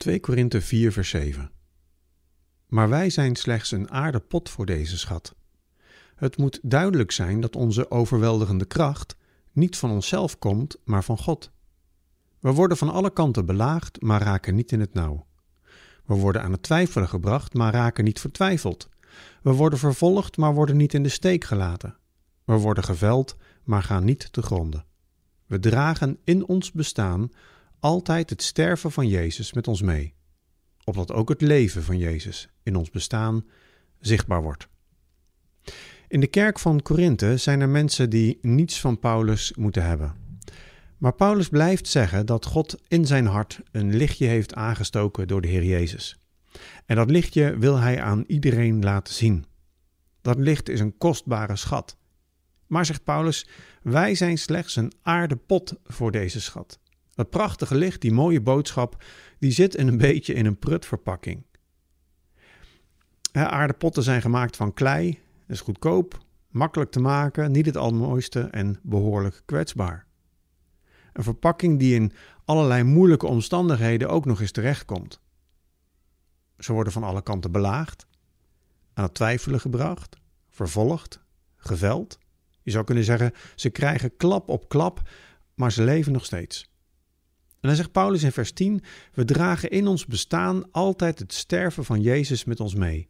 2 Korinthe 4 vers 7 Maar wij zijn slechts een aardepot voor deze schat. Het moet duidelijk zijn dat onze overweldigende kracht niet van onszelf komt, maar van God. We worden van alle kanten belaagd, maar raken niet in het nauw. We worden aan het twijfelen gebracht, maar raken niet vertwijfeld. We worden vervolgd, maar worden niet in de steek gelaten. We worden geveld, maar gaan niet te gronden. We dragen in ons bestaan altijd het sterven van Jezus met ons mee, opdat ook het leven van Jezus in ons bestaan zichtbaar wordt. In de kerk van Korinthe zijn er mensen die niets van Paulus moeten hebben. Maar Paulus blijft zeggen dat God in zijn hart een lichtje heeft aangestoken door de Heer Jezus. En dat lichtje wil hij aan iedereen laten zien. Dat licht is een kostbare schat. Maar zegt Paulus, wij zijn slechts een aardepot voor deze schat. Dat prachtige licht, die mooie boodschap, die zit een beetje in een prutverpakking. Aardepotten zijn gemaakt van klei, is goedkoop, makkelijk te maken, niet het allermooiste en behoorlijk kwetsbaar. Een verpakking die in allerlei moeilijke omstandigheden ook nog eens terechtkomt. Ze worden van alle kanten belaagd, aan het twijfelen gebracht, vervolgd, geveld. Je zou kunnen zeggen, ze krijgen klap op klap, maar ze leven nog steeds. En dan zegt Paulus in vers 10: We dragen in ons bestaan altijd het sterven van Jezus met ons mee,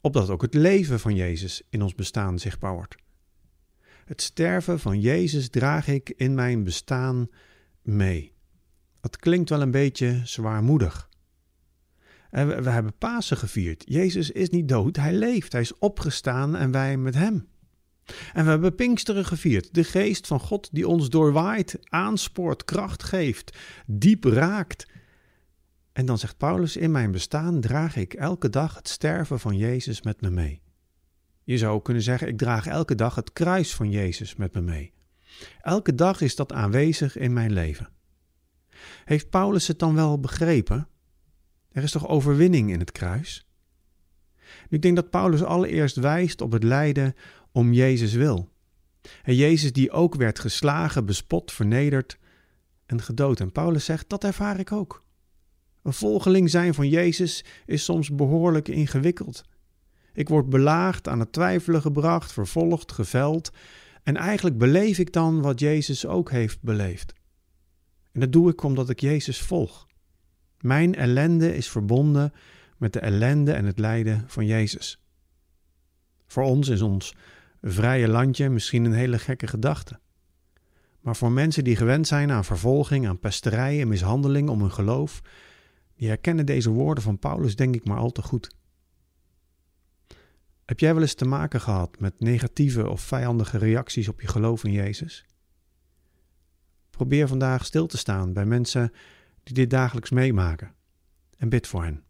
opdat ook het leven van Jezus in ons bestaan zichtbaar wordt. Het sterven van Jezus draag ik in mijn bestaan mee. Dat klinkt wel een beetje zwaarmoedig. En we, hebben Pasen gevierd. Jezus is niet dood, hij leeft, hij is opgestaan en wij met hem. En we hebben Pinksteren gevierd. De geest van God die ons doorwaait, aanspoort, kracht geeft, diep raakt. En dan zegt Paulus: In mijn bestaan draag ik elke dag het sterven van Jezus met me mee. Je zou kunnen zeggen: Ik draag elke dag het kruis van Jezus met me mee. Elke dag is dat aanwezig in mijn leven. Heeft Paulus het dan wel begrepen? Er is toch overwinning in het kruis? Ik denk dat Paulus allereerst wijst op het lijden om Jezus wil. En Jezus die ook werd geslagen, bespot, vernederd en gedood. En Paulus zegt, dat ervaar ik ook. Een volgeling zijn van Jezus is soms behoorlijk ingewikkeld. Ik word belaagd, aan het twijfelen gebracht, vervolgd, geveld. En eigenlijk beleef ik dan wat Jezus ook heeft beleefd. En dat doe ik omdat ik Jezus volg. Mijn ellende is verbonden met de ellende en het lijden van Jezus. Voor ons is ons vrije landje misschien een hele gekke gedachte. Maar voor mensen die gewend zijn aan vervolging, aan pesterij en mishandeling om hun geloof, die herkennen deze woorden van Paulus denk ik maar al te goed. Heb jij wel eens te maken gehad met negatieve of vijandige reacties op je geloof in Jezus? Probeer vandaag stil te staan bij mensen die dit dagelijks meemaken en bid voor hen.